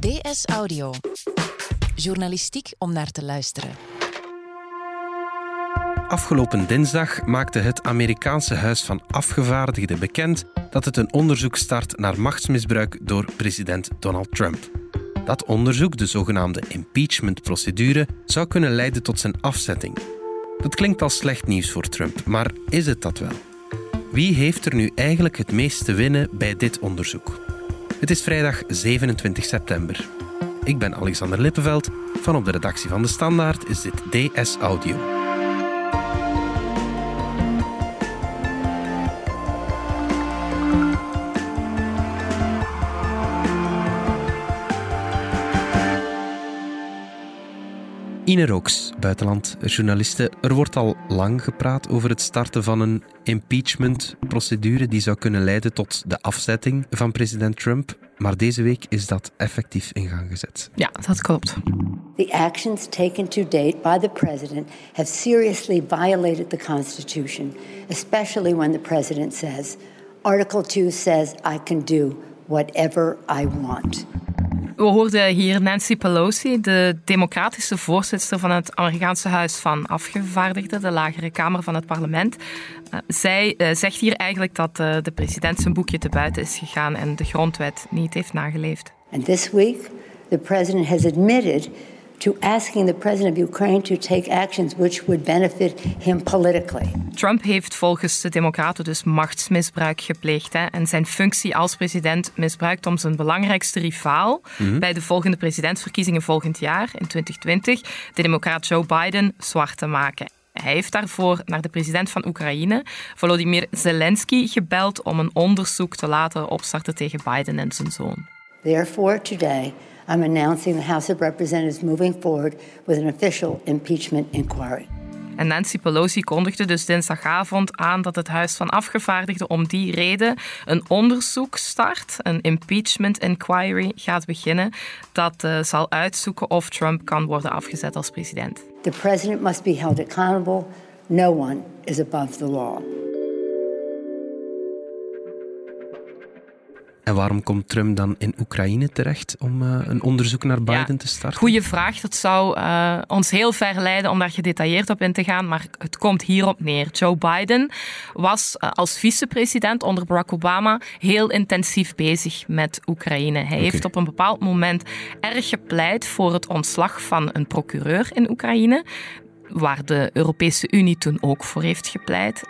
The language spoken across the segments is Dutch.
DS Audio. Journalistiek om naar te luisteren. Afgelopen dinsdag maakte het Amerikaanse Huis van Afgevaardigden bekend dat het een onderzoek start naar machtsmisbruik door president Donald Trump. Dat onderzoek, de zogenaamde impeachment-procedure, zou kunnen leiden tot zijn afzetting. Dat klinkt als slecht nieuws voor Trump, maar is het dat wel? Wie heeft er nu eigenlijk het meest te winnen bij dit onderzoek? Het is vrijdag 27 september. Ik ben Alexander Lippenveld. Van op de redactie van De Standaard is dit DS Audio. Ine Rooks, buitenlandjournaliste. Er wordt al lang gepraat over het starten van een impeachment-procedure die zou kunnen leiden tot de afzetting van president Trump. Maar deze week is dat effectief in gang gezet. Ja, dat klopt. The actions taken to date by the president have seriously violated the Constitution, especially when the president says, Article 2 says I can do whatever I want. We hoorden hier Nancy Pelosi, de democratische voorzitter van het Amerikaanse Huis van Afgevaardigden, de lagere kamer van het parlement. Eh, zij uh, zegt hier eigenlijk dat uh, de president zijn boekje te buiten is gegaan en de grondwet niet heeft nageleefd. And this week the president has admitted to asking the president of Ukraine to take actions which would benefit him politically. Trump heeft volgens de Democraten dus machtsmisbruik gepleegd hè, en zijn functie als president misbruikt om zijn belangrijkste rivaal mm -hmm. bij de volgende presidentsverkiezingen volgend jaar in 2020, de Democraat Joe Biden, zwart te maken. Hij heeft daarvoor naar de president van Oekraïne, Volodymyr Zelensky, gebeld om een onderzoek te laten opstarten tegen Biden en zijn zoon. Therefore, today I'm announcing the House of Representatives moving forward with an official impeachment inquiry. En Nancy Pelosi kondigde dus dinsdagavond aan dat het Huis van Afgevaardigden om die reden een onderzoek start, een impeachment inquiry gaat beginnen, dat uh, zal uitzoeken of Trump kan worden afgezet als president. The president must be held accountable. No one is above the law. En waarom komt Trump dan in Oekraïne terecht om uh, een onderzoek naar Biden ja, te starten? Goeie vraag. Dat zou uh, ons heel ver leiden om daar gedetailleerd op in te gaan. Maar het komt hierop neer. Joe Biden was uh, als vicepresident onder Barack Obama heel intensief bezig met Oekraïne. Hij okay. heeft op een bepaald moment erg gepleit voor het ontslag van een procureur in Oekraïne. Waar de Europese Unie toen ook voor heeft gepleit.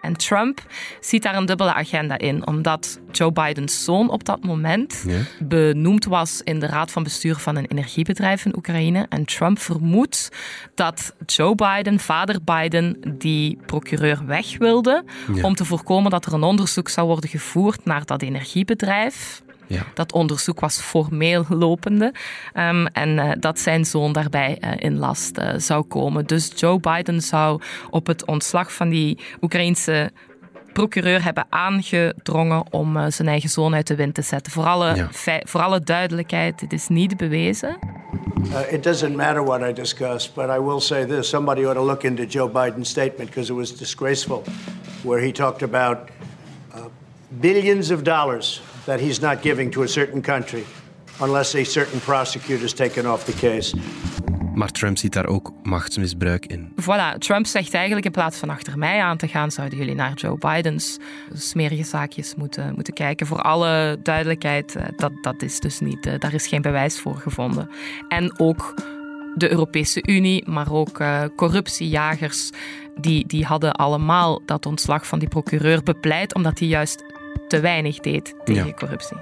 En Trump ziet daar een dubbele agenda in, omdat Joe Bidens zoon op dat moment ja. benoemd was in de raad van bestuur van een energiebedrijf in Oekraïne. En Trump vermoedt dat Joe Biden, vader Biden, die procureur weg wilde ja. om te voorkomen dat er een onderzoek zou worden gevoerd naar dat energiebedrijf. Ja. Dat onderzoek was formeel lopende um, en uh, dat zijn zoon daarbij uh, in last uh, zou komen. Dus Joe Biden zou op het ontslag van die Oekraïense procureur hebben aangedrongen om zijn eigen zoon uit de wind te zetten. Voor alle, ja. voor alle duidelijkheid, dit is niet bewezen. Uh, it doesn't matter what I discuss, but I will say this. Somebody ought to look into Joe Biden's statement because it was disgraceful, where he talked about uh, billions of dollars that he's not giving to a certain country unless a certain prosecutor is taken off the case. Maar Trump ziet daar ook machtsmisbruik in. Voilà, Trump zegt eigenlijk in plaats van achter mij aan te gaan, zouden jullie naar Joe Bidens smerige zaakjes moeten, moeten kijken. Voor alle duidelijkheid, dat, dat is dus niet, daar is geen bewijs voor gevonden. En ook de Europese Unie, maar ook uh, corruptiejagers, die, die hadden allemaal dat ontslag van die procureur bepleit, omdat hij juist te weinig deed tegen ja. corruptie.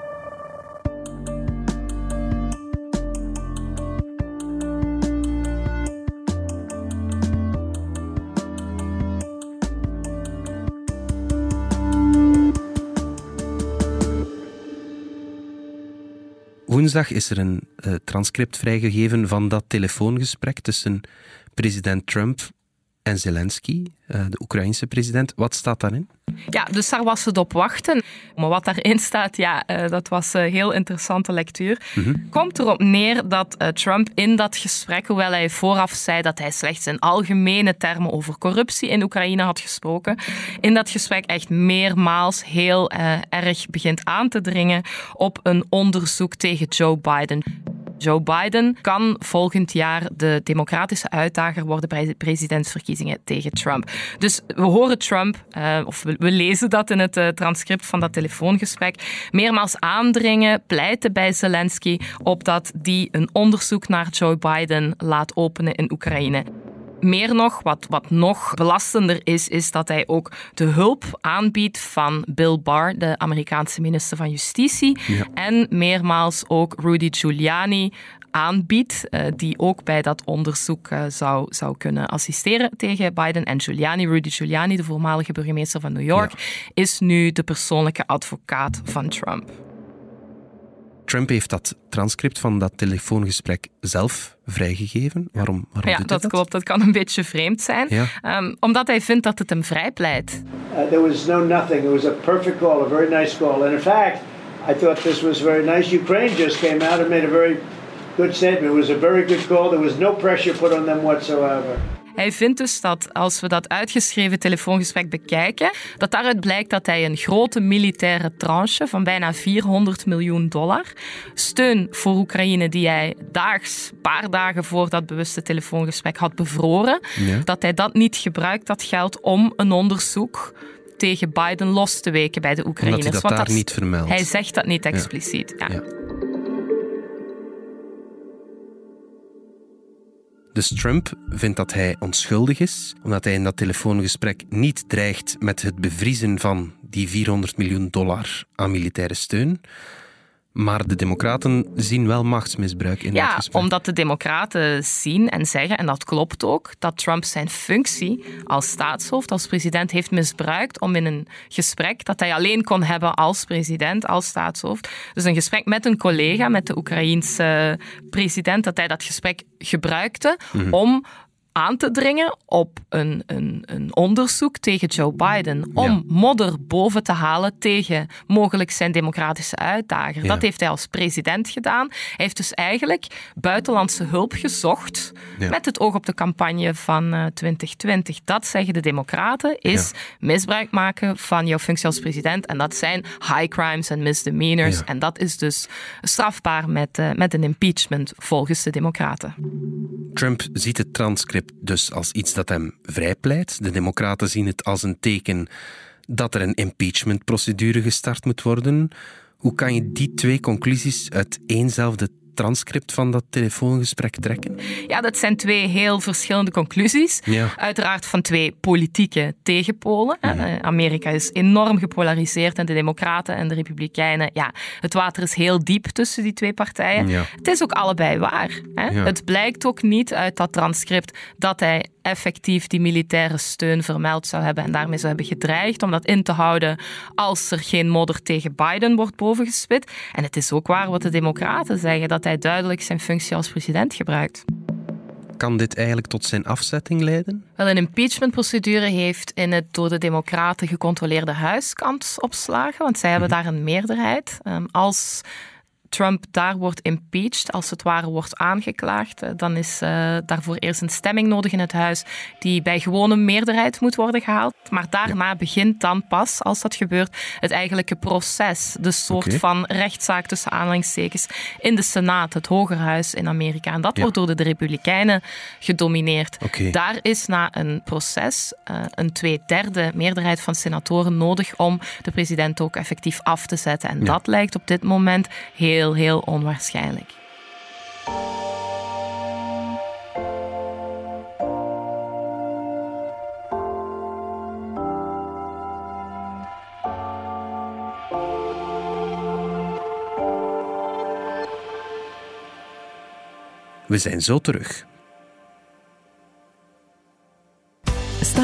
Woensdag is er een uh, transcript vrijgegeven van dat telefoongesprek tussen president Trump en Zelensky, eh, de Oekraïnse president. Wat staat daarin? Ja, dus daar was het op wachten. Maar wat daarin staat, ja, eh, dat was een heel interessante lectuur. Mm Komt erop neer dat eh, Trump in dat gesprek, hoewel hij vooraf zei dat hij slechts in algemene termen over corruptie in Oekraïne had gesproken, in dat gesprek echt meermaals heel erg begint aan te dringen op een onderzoek tegen Joe Biden. Joe Biden kan volgend jaar de democratische uitdager worden bij de presidentsverkiezingen tegen Trump. Dus we horen Trump, uh, of we, lezen dat in het uh, transcript van dat telefoongesprek, meermaals aandringen, pleiten bij Zelensky op dat die een onderzoek naar Joe Biden laat openen in Oekraïne. Meer nog, wat, wat nog belastender is, is dat hij ook de hulp aanbiedt van Bill Barr, de Amerikaanse minister van Justitie, en meermaals ook Rudy Giuliani aanbiedt, uh, die ook bij dat onderzoek uh, zou, zou kunnen assisteren tegen Biden. En Giuliani, Rudy Giuliani, de voormalige burgemeester van New York, is nu de persoonlijke advocaat van Trump. Trump heeft dat transcript van dat telefoongesprek zelf vrijgegeven. Waarom, waarom ja, dat, klopt. Dat kan een beetje vreemd zijn. Ja. Um, omdat hij vindt dat het hem vrijpleit. Uh, there was no nothing. It was a perfect call, a very nice call. And in fact, I thought this was very nice. Ukraine just came out and made a very good statement. It was a very good call. There was no pressure put on them whatsoever. Hij vindt dus dat als we dat uitgeschreven telefoongesprek bekijken, dat daaruit blijkt dat hij een grote militaire tranche van bijna 400 miljoen dollar, steun voor Oekraïne die hij daags, paar dagen voor dat bewuste telefoongesprek had bevroren, dat hij dat niet gebruikt, dat geld, om een onderzoek tegen Biden los te weken bij de Oekraïners. Omdat hij dat daar niet vermeldt. Hij zegt dat niet expliciet. ja. ja. Dus Trump vindt dat hij onschuldig is, omdat hij in dat telefoongesprek niet dreigt met het bevriezen van die 400 miljoen dollar aan militaire steun. Maar de Democraten zien wel machtsmisbruik in ja, dat gesprek. omdat de Democraten zien en zeggen, en dat klopt ook, dat Trump zijn functie als staatshoofd, als president, heeft misbruikt om in een gesprek dat hij alleen kon hebben als president, als staatshoofd, dus een gesprek met een collega, met de Oekraïense president, dat hij dat gesprek gebruikte mhm. om aan te dringen op een, een, een onderzoek tegen Joe Biden. Om modder boven te halen tegen mogelijk zijn democratische uitdager. Dat heeft hij als president gedaan. Hij heeft dus eigenlijk buitenlandse hulp gezocht met het oog op de campagne van uh, eh, 2020. Dat zeggen de democraten, is misbruik maken van jouw functie als president. En dat zijn high crimes en misdemeanors. En dat is dus strafbaar met, uh, met een impeachment volgens de democraten. Trump ziet het transcript dus als iets dat hem vrijpleit. De Democraten zien het als een teken dat er een impeachmentprocedure gestart moet worden. Hoe kan je die twee conclusies uit éénzelfde transcript van dat telefoongesprek trekken? Ja, dat zijn twee heel verschillende conclusies. Uiteraard van twee politieke tegenpolen. Mhm. Eh, Amerika is enorm gepolariseerd en de Democraten en de Republikeinen. Ja, het water is heel diep tussen die twee partijen. Het is ook allebei waar. Hè? Het blijkt ook niet uit dat transcript dat hij effectief die militaire steun vermeld zou hebben en daarmee zou hebben gedreigd om dat in te houden als er geen modder tegen Biden wordt bovengespit. En het is ook waar wat de Democraten zeggen, dat hij duidelijk zijn functie als president gebruikt. Kan dit eigenlijk tot zijn afzetting leiden? Wel, een impeachmentprocedure heeft in het door de Democraten gecontroleerde huis kans op slagen, want zij hebben mhm. daar een meerderheid. Ehm, als Trump daar wordt impeached, als het ware wordt aangeklaagd, eh, dan is uh, daarvoor eerst een stemming nodig in het huis die bij gewone meerderheid moet worden gehaald. Maar daarna begint dan pas, als dat gebeurt, het eigenlijke proces. De soort van rechtszaak tussen aanhalingstekens in de Senaat, het Hogerhuis in Amerika. En dat wordt door de Republikeinen gedomineerd. Daar is na een proces uh, een tweederde meerderheid van senatoren nodig om de president ook effectief af te zetten. En dat lijkt op dit moment heel heel, onwaarschijnlijk. We zijn zo terug.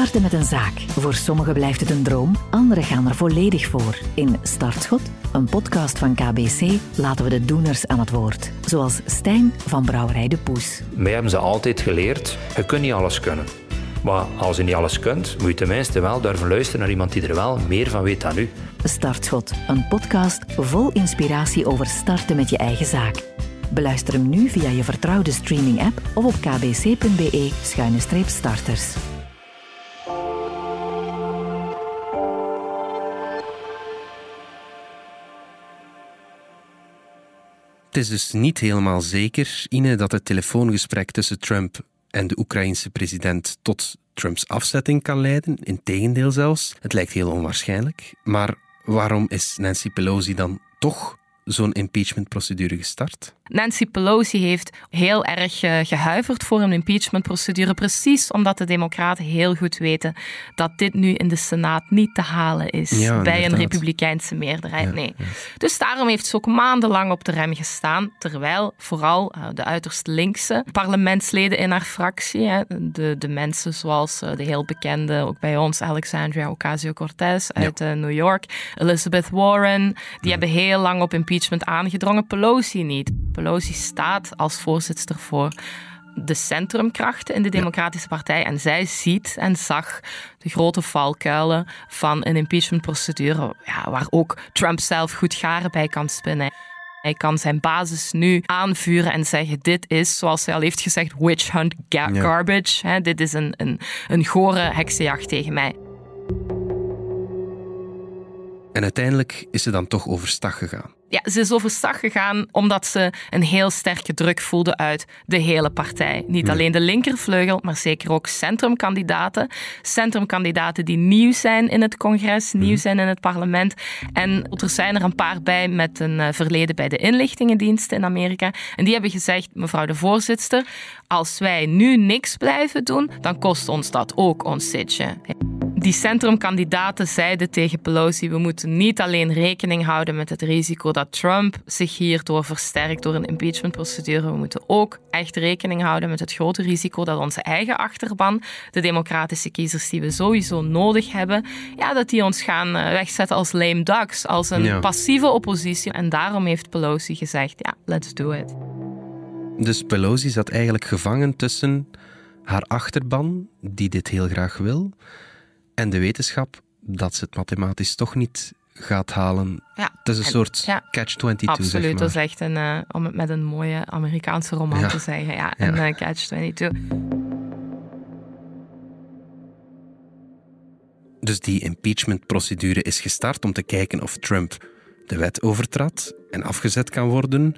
Starten met een zaak. Voor sommigen blijft het een droom, anderen gaan er volledig voor. In Startschot, een podcast van KBC, laten we de doeners aan het woord. Zoals Stijn van Brouwerij de Poes. Wij hebben ze altijd geleerd, je kunt niet alles kunnen. Maar als je niet alles kunt, moet je tenminste wel durven luisteren naar iemand die er wel meer van weet dan u. Startschot, een podcast vol inspiratie over starten met je eigen zaak. Beluister hem nu via je vertrouwde streaming-app of op kbc.be-starters. Het is dus niet helemaal zeker, Ine, dat het telefoongesprek tussen Trump en de Oekraïense president tot Trumps afzetting kan leiden. Integendeel zelfs. Het lijkt heel onwaarschijnlijk. Maar waarom is Nancy Pelosi dan toch zo'n impeachmentprocedure gestart? Nancy Pelosi heeft heel erg eh, gehuiverd voor een impeachmentprocedure, precies omdat de Democraten heel goed weten dat dit nu in de Senaat niet te halen is bij een Republikeinse meerderheid. nee. Dus daarom heeft ze ook maandenlang op de rem gestaan, terwijl vooral uh, de uiterst linkse parlementsleden in haar fractie, de, de mensen zoals uh, de heel bekende, ook bij ons, Alexandria Ocasio-Cortez uit New York, Elizabeth Warren, die hebben heel lang op impeachment aangedrongen, Pelosi niet. Pelosi staat als voorzitter voor de centrumkrachten in de Democratische Partij. En zij ziet en zag de grote valkuilen van een impeachmentprocedure, ja, waar ook Trump zelf goed garen bij kan spinnen. Hij kan zijn basis nu aanvuren en zeggen: Dit is, zoals hij al heeft gezegd, witch hunt garbage. dit is een, een, een gore heksenjacht tegen mij. En uiteindelijk is ze dan toch overstag gegaan. Ja, ze is overstag gegaan omdat ze een heel sterke druk voelde uit de hele partij. Niet alleen de linkervleugel, maar zeker ook centrumkandidaten. Centrumkandidaten die nieuw zijn in het congres, nieuw mhm. zijn in het parlement. En er zijn er een paar bij met een eh, verleden bij de inlichtingendiensten in Amerika. En die hebben gezegd, mevrouw de voorzitter, als wij nu niks blijven doen, dan kost ons dat ook ons zitje. Die centrumkandidaten zeiden tegen Pelosi: we moeten niet alleen rekening houden met het risico dat Trump zich hierdoor versterkt door een impeachmentprocedure. We moeten ook echt rekening houden met het grote risico dat onze eigen achterban, de democratische kiezers die we sowieso nodig hebben, ja, dat die ons gaan eh, wegzetten als lame ducks, als een passieve oppositie. En daarom heeft Pelosi gezegd: ja, let's do it. Dus Pelosi zat eigenlijk gevangen tussen haar achterban, die dit heel graag wil en de wetenschap dat ze het mathematisch toch niet gaat halen. Ja, het is een soort catch-22, Absoluut, zeg maar. dat is echt een, uh, om het met een mooie Amerikaanse roman te zeggen. Ja, een uh, catch-22. Dus die impeachment-procedure is gestart om te kijken of Trump de wet overtrad en afgezet kan worden.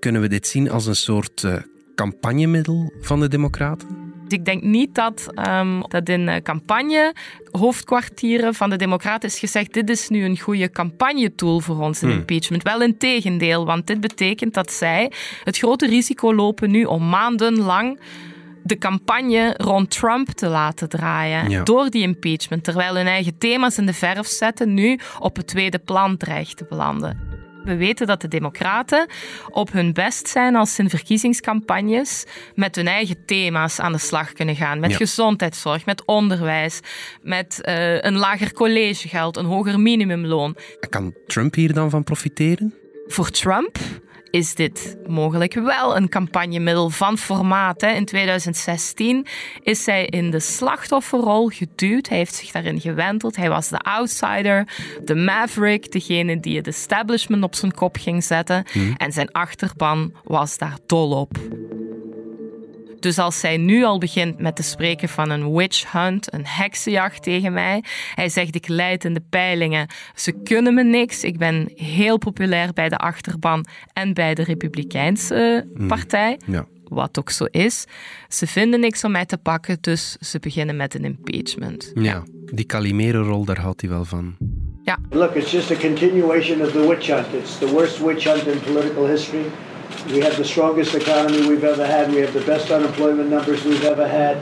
Kunnen we dit zien als een soort uh, campagnemiddel van de Democraten? Ik denk niet dat, um, dat in eh, campagne hoofdkwartieren van de Democraten is gezegd dit is nu een goede campagnetool voor ons in hmm. impeachment. Wel in tegendeel, want dit betekent dat zij het grote risico lopen nu om maandenlang de campagne rond Trump te laten draaien door die impeachment, terwijl hun eigen thema's in de verf zetten nu op het tweede plan dreigt te belanden. We weten dat de Democraten op hun best zijn als ze in verkiezingscampagnes met hun eigen thema's aan de slag kunnen gaan. Met gezondheidszorg, met onderwijs, met uh, een lager collegegeld, een hoger minimumloon. Kan Trump hier dan van profiteren? Voor Trump is dit mogelijk wel een campagnemiddel van formaat. Hè. In 2016 is hij in de slachtofferrol geduwd. Hij heeft zich daarin gewenteld. Hij was de outsider, de maverick, degene die het establishment op zijn kop ging zetten. Mhm. En zijn achterban was daar dol op. Dus als zij nu al begint met te spreken van een witch hunt, een heksenjacht tegen mij. Hij zegt: Ik leid in de peilingen. Ze kunnen me niks. Ik ben heel populair bij de achterban en bij de Republikeinse hmm. partij. Ja. Wat ook zo is. Ze vinden niks om mij te pakken, dus ze beginnen met een impeachment. Ja, die Calimero-rol, daar houdt hij wel van. Ja. Look, it's just a continuation of the witch hunt. It's the worst witch hunt in political history. We have the strongest economy we've ever had. We have the best unemployment numbers we've ever had.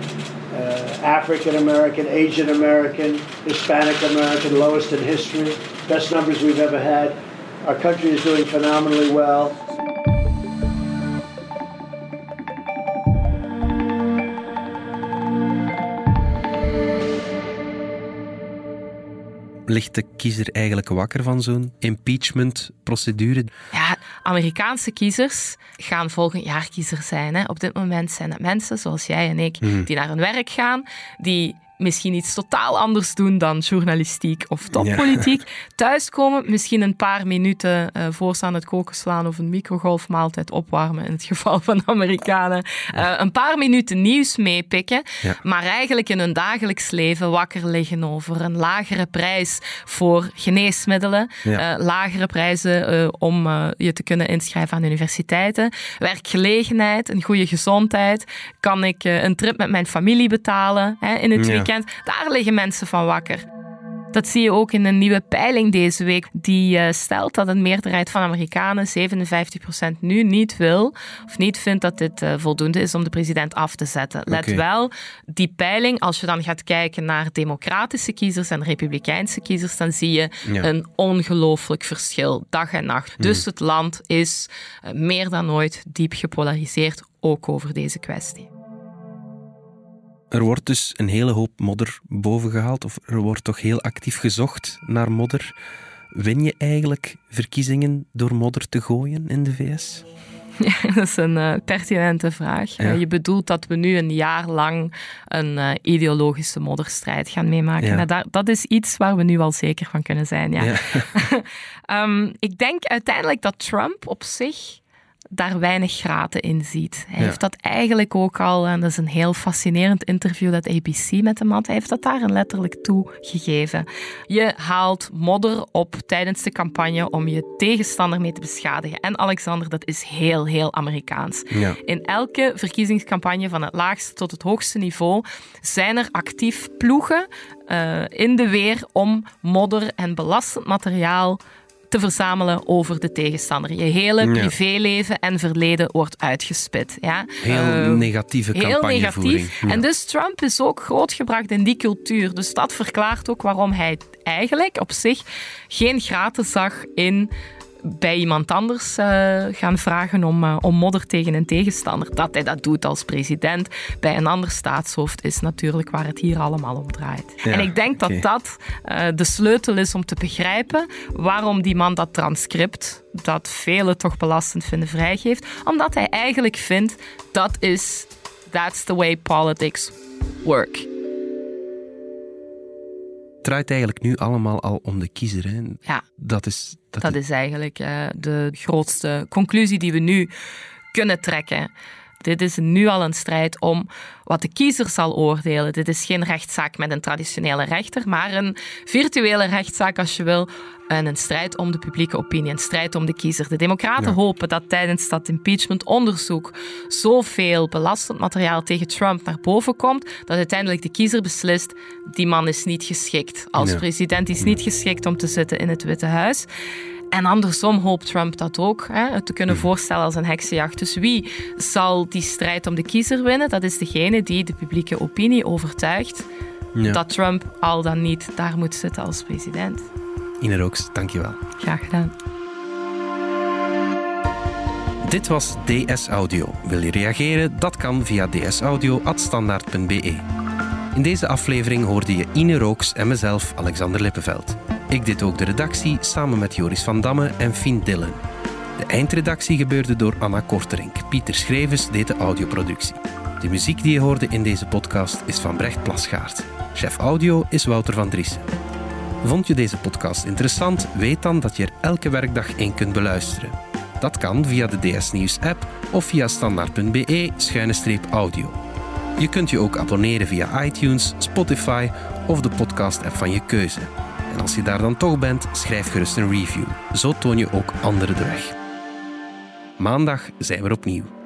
Uh, African American, Asian American, Hispanic American, lowest in history. Best numbers we've ever had. Our country is doing phenomenally well. ligt de kiezer eigenlijk wakker van zo'n impeachment-procedure? Ja, Amerikaanse kiezers gaan volgend jaar kiezer zijn. Hè. Op dit moment zijn het mensen zoals jij en ik Mhm. die naar hun werk gaan, die misschien iets totaal anders doen dan journalistiek of toppolitiek. Thuiskomen, misschien een paar minuten eh voor ze aan het koken slaan of een microgolfmaaltijd opwarmen in het geval van Amerikanen. Eh, een paar minuten nieuws meepikken, Ja. maar eigenlijk in hun dagelijks leven wakker liggen over een lagere prijs voor geneesmiddelen, Ja. eh, lagere prijzen eh, om eh, je te kunnen inschrijven aan universiteiten, werkgelegenheid, een goede gezondheid. Kan ik eh, een trip met mijn familie betalen hè, in het Ja. Weekend? Daar liggen mensen van wakker. Dat zie je ook in een nieuwe peiling deze week. Die eh, stelt dat een meerderheid van Amerikanen, 57% nu, niet wil of niet vindt dat dit eh, voldoende is om de president af te zetten. Let wel, die peiling, als je dan gaat kijken naar democratische kiezers en republikeinse kiezers, dan zie je Ja. een ongelooflijk verschil, dag en nacht. Dus het land is eh, meer dan ooit diep gepolariseerd, ook over deze kwestie. Er wordt dus een hele hoop modder bovengehaald, of er wordt toch heel actief gezocht naar modder. Win je eigenlijk verkiezingen door modder te gooien in de VS? Dat is een eh, pertinente vraag. Ja. Eh, je bedoelt dat we nu een jaar lang een eh, ideologische modderstrijd gaan meemaken. Ja. Nou, daar- dat is iets waar we nu al zeker van kunnen zijn. Ja. Ja. Ehm, ik denk uiteindelijk dat Trump op zich daar weinig graten in ziet. Hij Ja. heeft dat eigenlijk ook al, en dat is een heel fascinerend interview dat ABC met hem had, hij heeft dat daar een letterlijk toegegeven. Je haalt modder op tijdens de campagne om je tegenstander mee te beschadigen. En Alexander, dat is heel, heel Amerikaans. Ja. In elke verkiezingscampagne van het laagste tot het hoogste niveau zijn er actief ploegen eh, in de weer om modder en belastend materiaal te verzamelen over de tegenstander. Je hele privéleven en verleden wordt uitgespit. Ja? Heel Eh, negatieve Heel campagnevoering. negatief. Ja. En dus Trump is ook grootgebracht in die cultuur. Dus dat verklaart ook waarom hij eigenlijk op zich geen graten zag in bij iemand anders eh, gaan vragen om, eh, om modder tegen een tegenstander. Dat hij dat doet als president bij een ander staatshoofd is natuurlijk waar het hier allemaal om draait. Ja, en ik denk dat dat eh, de sleutel is om te begrijpen waarom die man dat transcript, dat velen toch belastend vinden, vrijgeeft. Omdat hij eigenlijk vindt dat is, that's the way politics work. Het draait eigenlijk nu allemaal al om de kiezer. Hè. Ja. Dat is... Dat Dat is eigenlijk eh, de grootste conclusie die we nu kunnen trekken. Dit is nu al een strijd om wat de kiezer zal oordelen. Dit is geen rechtszaak met een traditionele rechter, maar een virtuele rechtszaak, als je wil. En een strijd om de publieke opinie, een strijd om de kiezer. De Democraten Ja. hopen dat tijdens dat impeachment-onderzoek zoveel belastend materiaal tegen Trump naar boven komt, dat uiteindelijk de kiezer beslist: die man is niet geschikt als Ja. president, die is niet geschikt om te zitten in het Witte Huis. En andersom hoopt Trump dat ook, hè, te kunnen voorstellen als een heksenjacht. Dus wie zal die strijd om de kiezer winnen? Dat is degene die de publieke opinie overtuigt Ja. dat Trump al dan niet daar moet zitten als president. Ine Rooks, dankjewel. Graag gedaan. Dit was DS Audio. Wil je reageren? Dat kan via dsaudio.standaard.be. In deze aflevering hoorde je Ine Rooks en mezelf, Alexander Lippenveld. Ik deed ook de redactie samen met Joris van Damme en Fien Dillen. De eindredactie gebeurde door Anna Korterink. Pieter Schrevens deed de audioproductie. De muziek die je hoorde in deze podcast is van Brecht Plasgaard. Chef audio is Wouter van Driessen. Vond je deze podcast interessant? Weet dan dat je er elke werkdag één kunt beluisteren. Dat kan via de DS Nieuws app of via standaard.be-audio. Je kunt je ook abonneren via iTunes, Spotify of de podcast-app van je keuze. En als je daar dan toch bent, schrijf gerust een review. Zo toon je ook anderen de weg. Maandag zijn we opnieuw.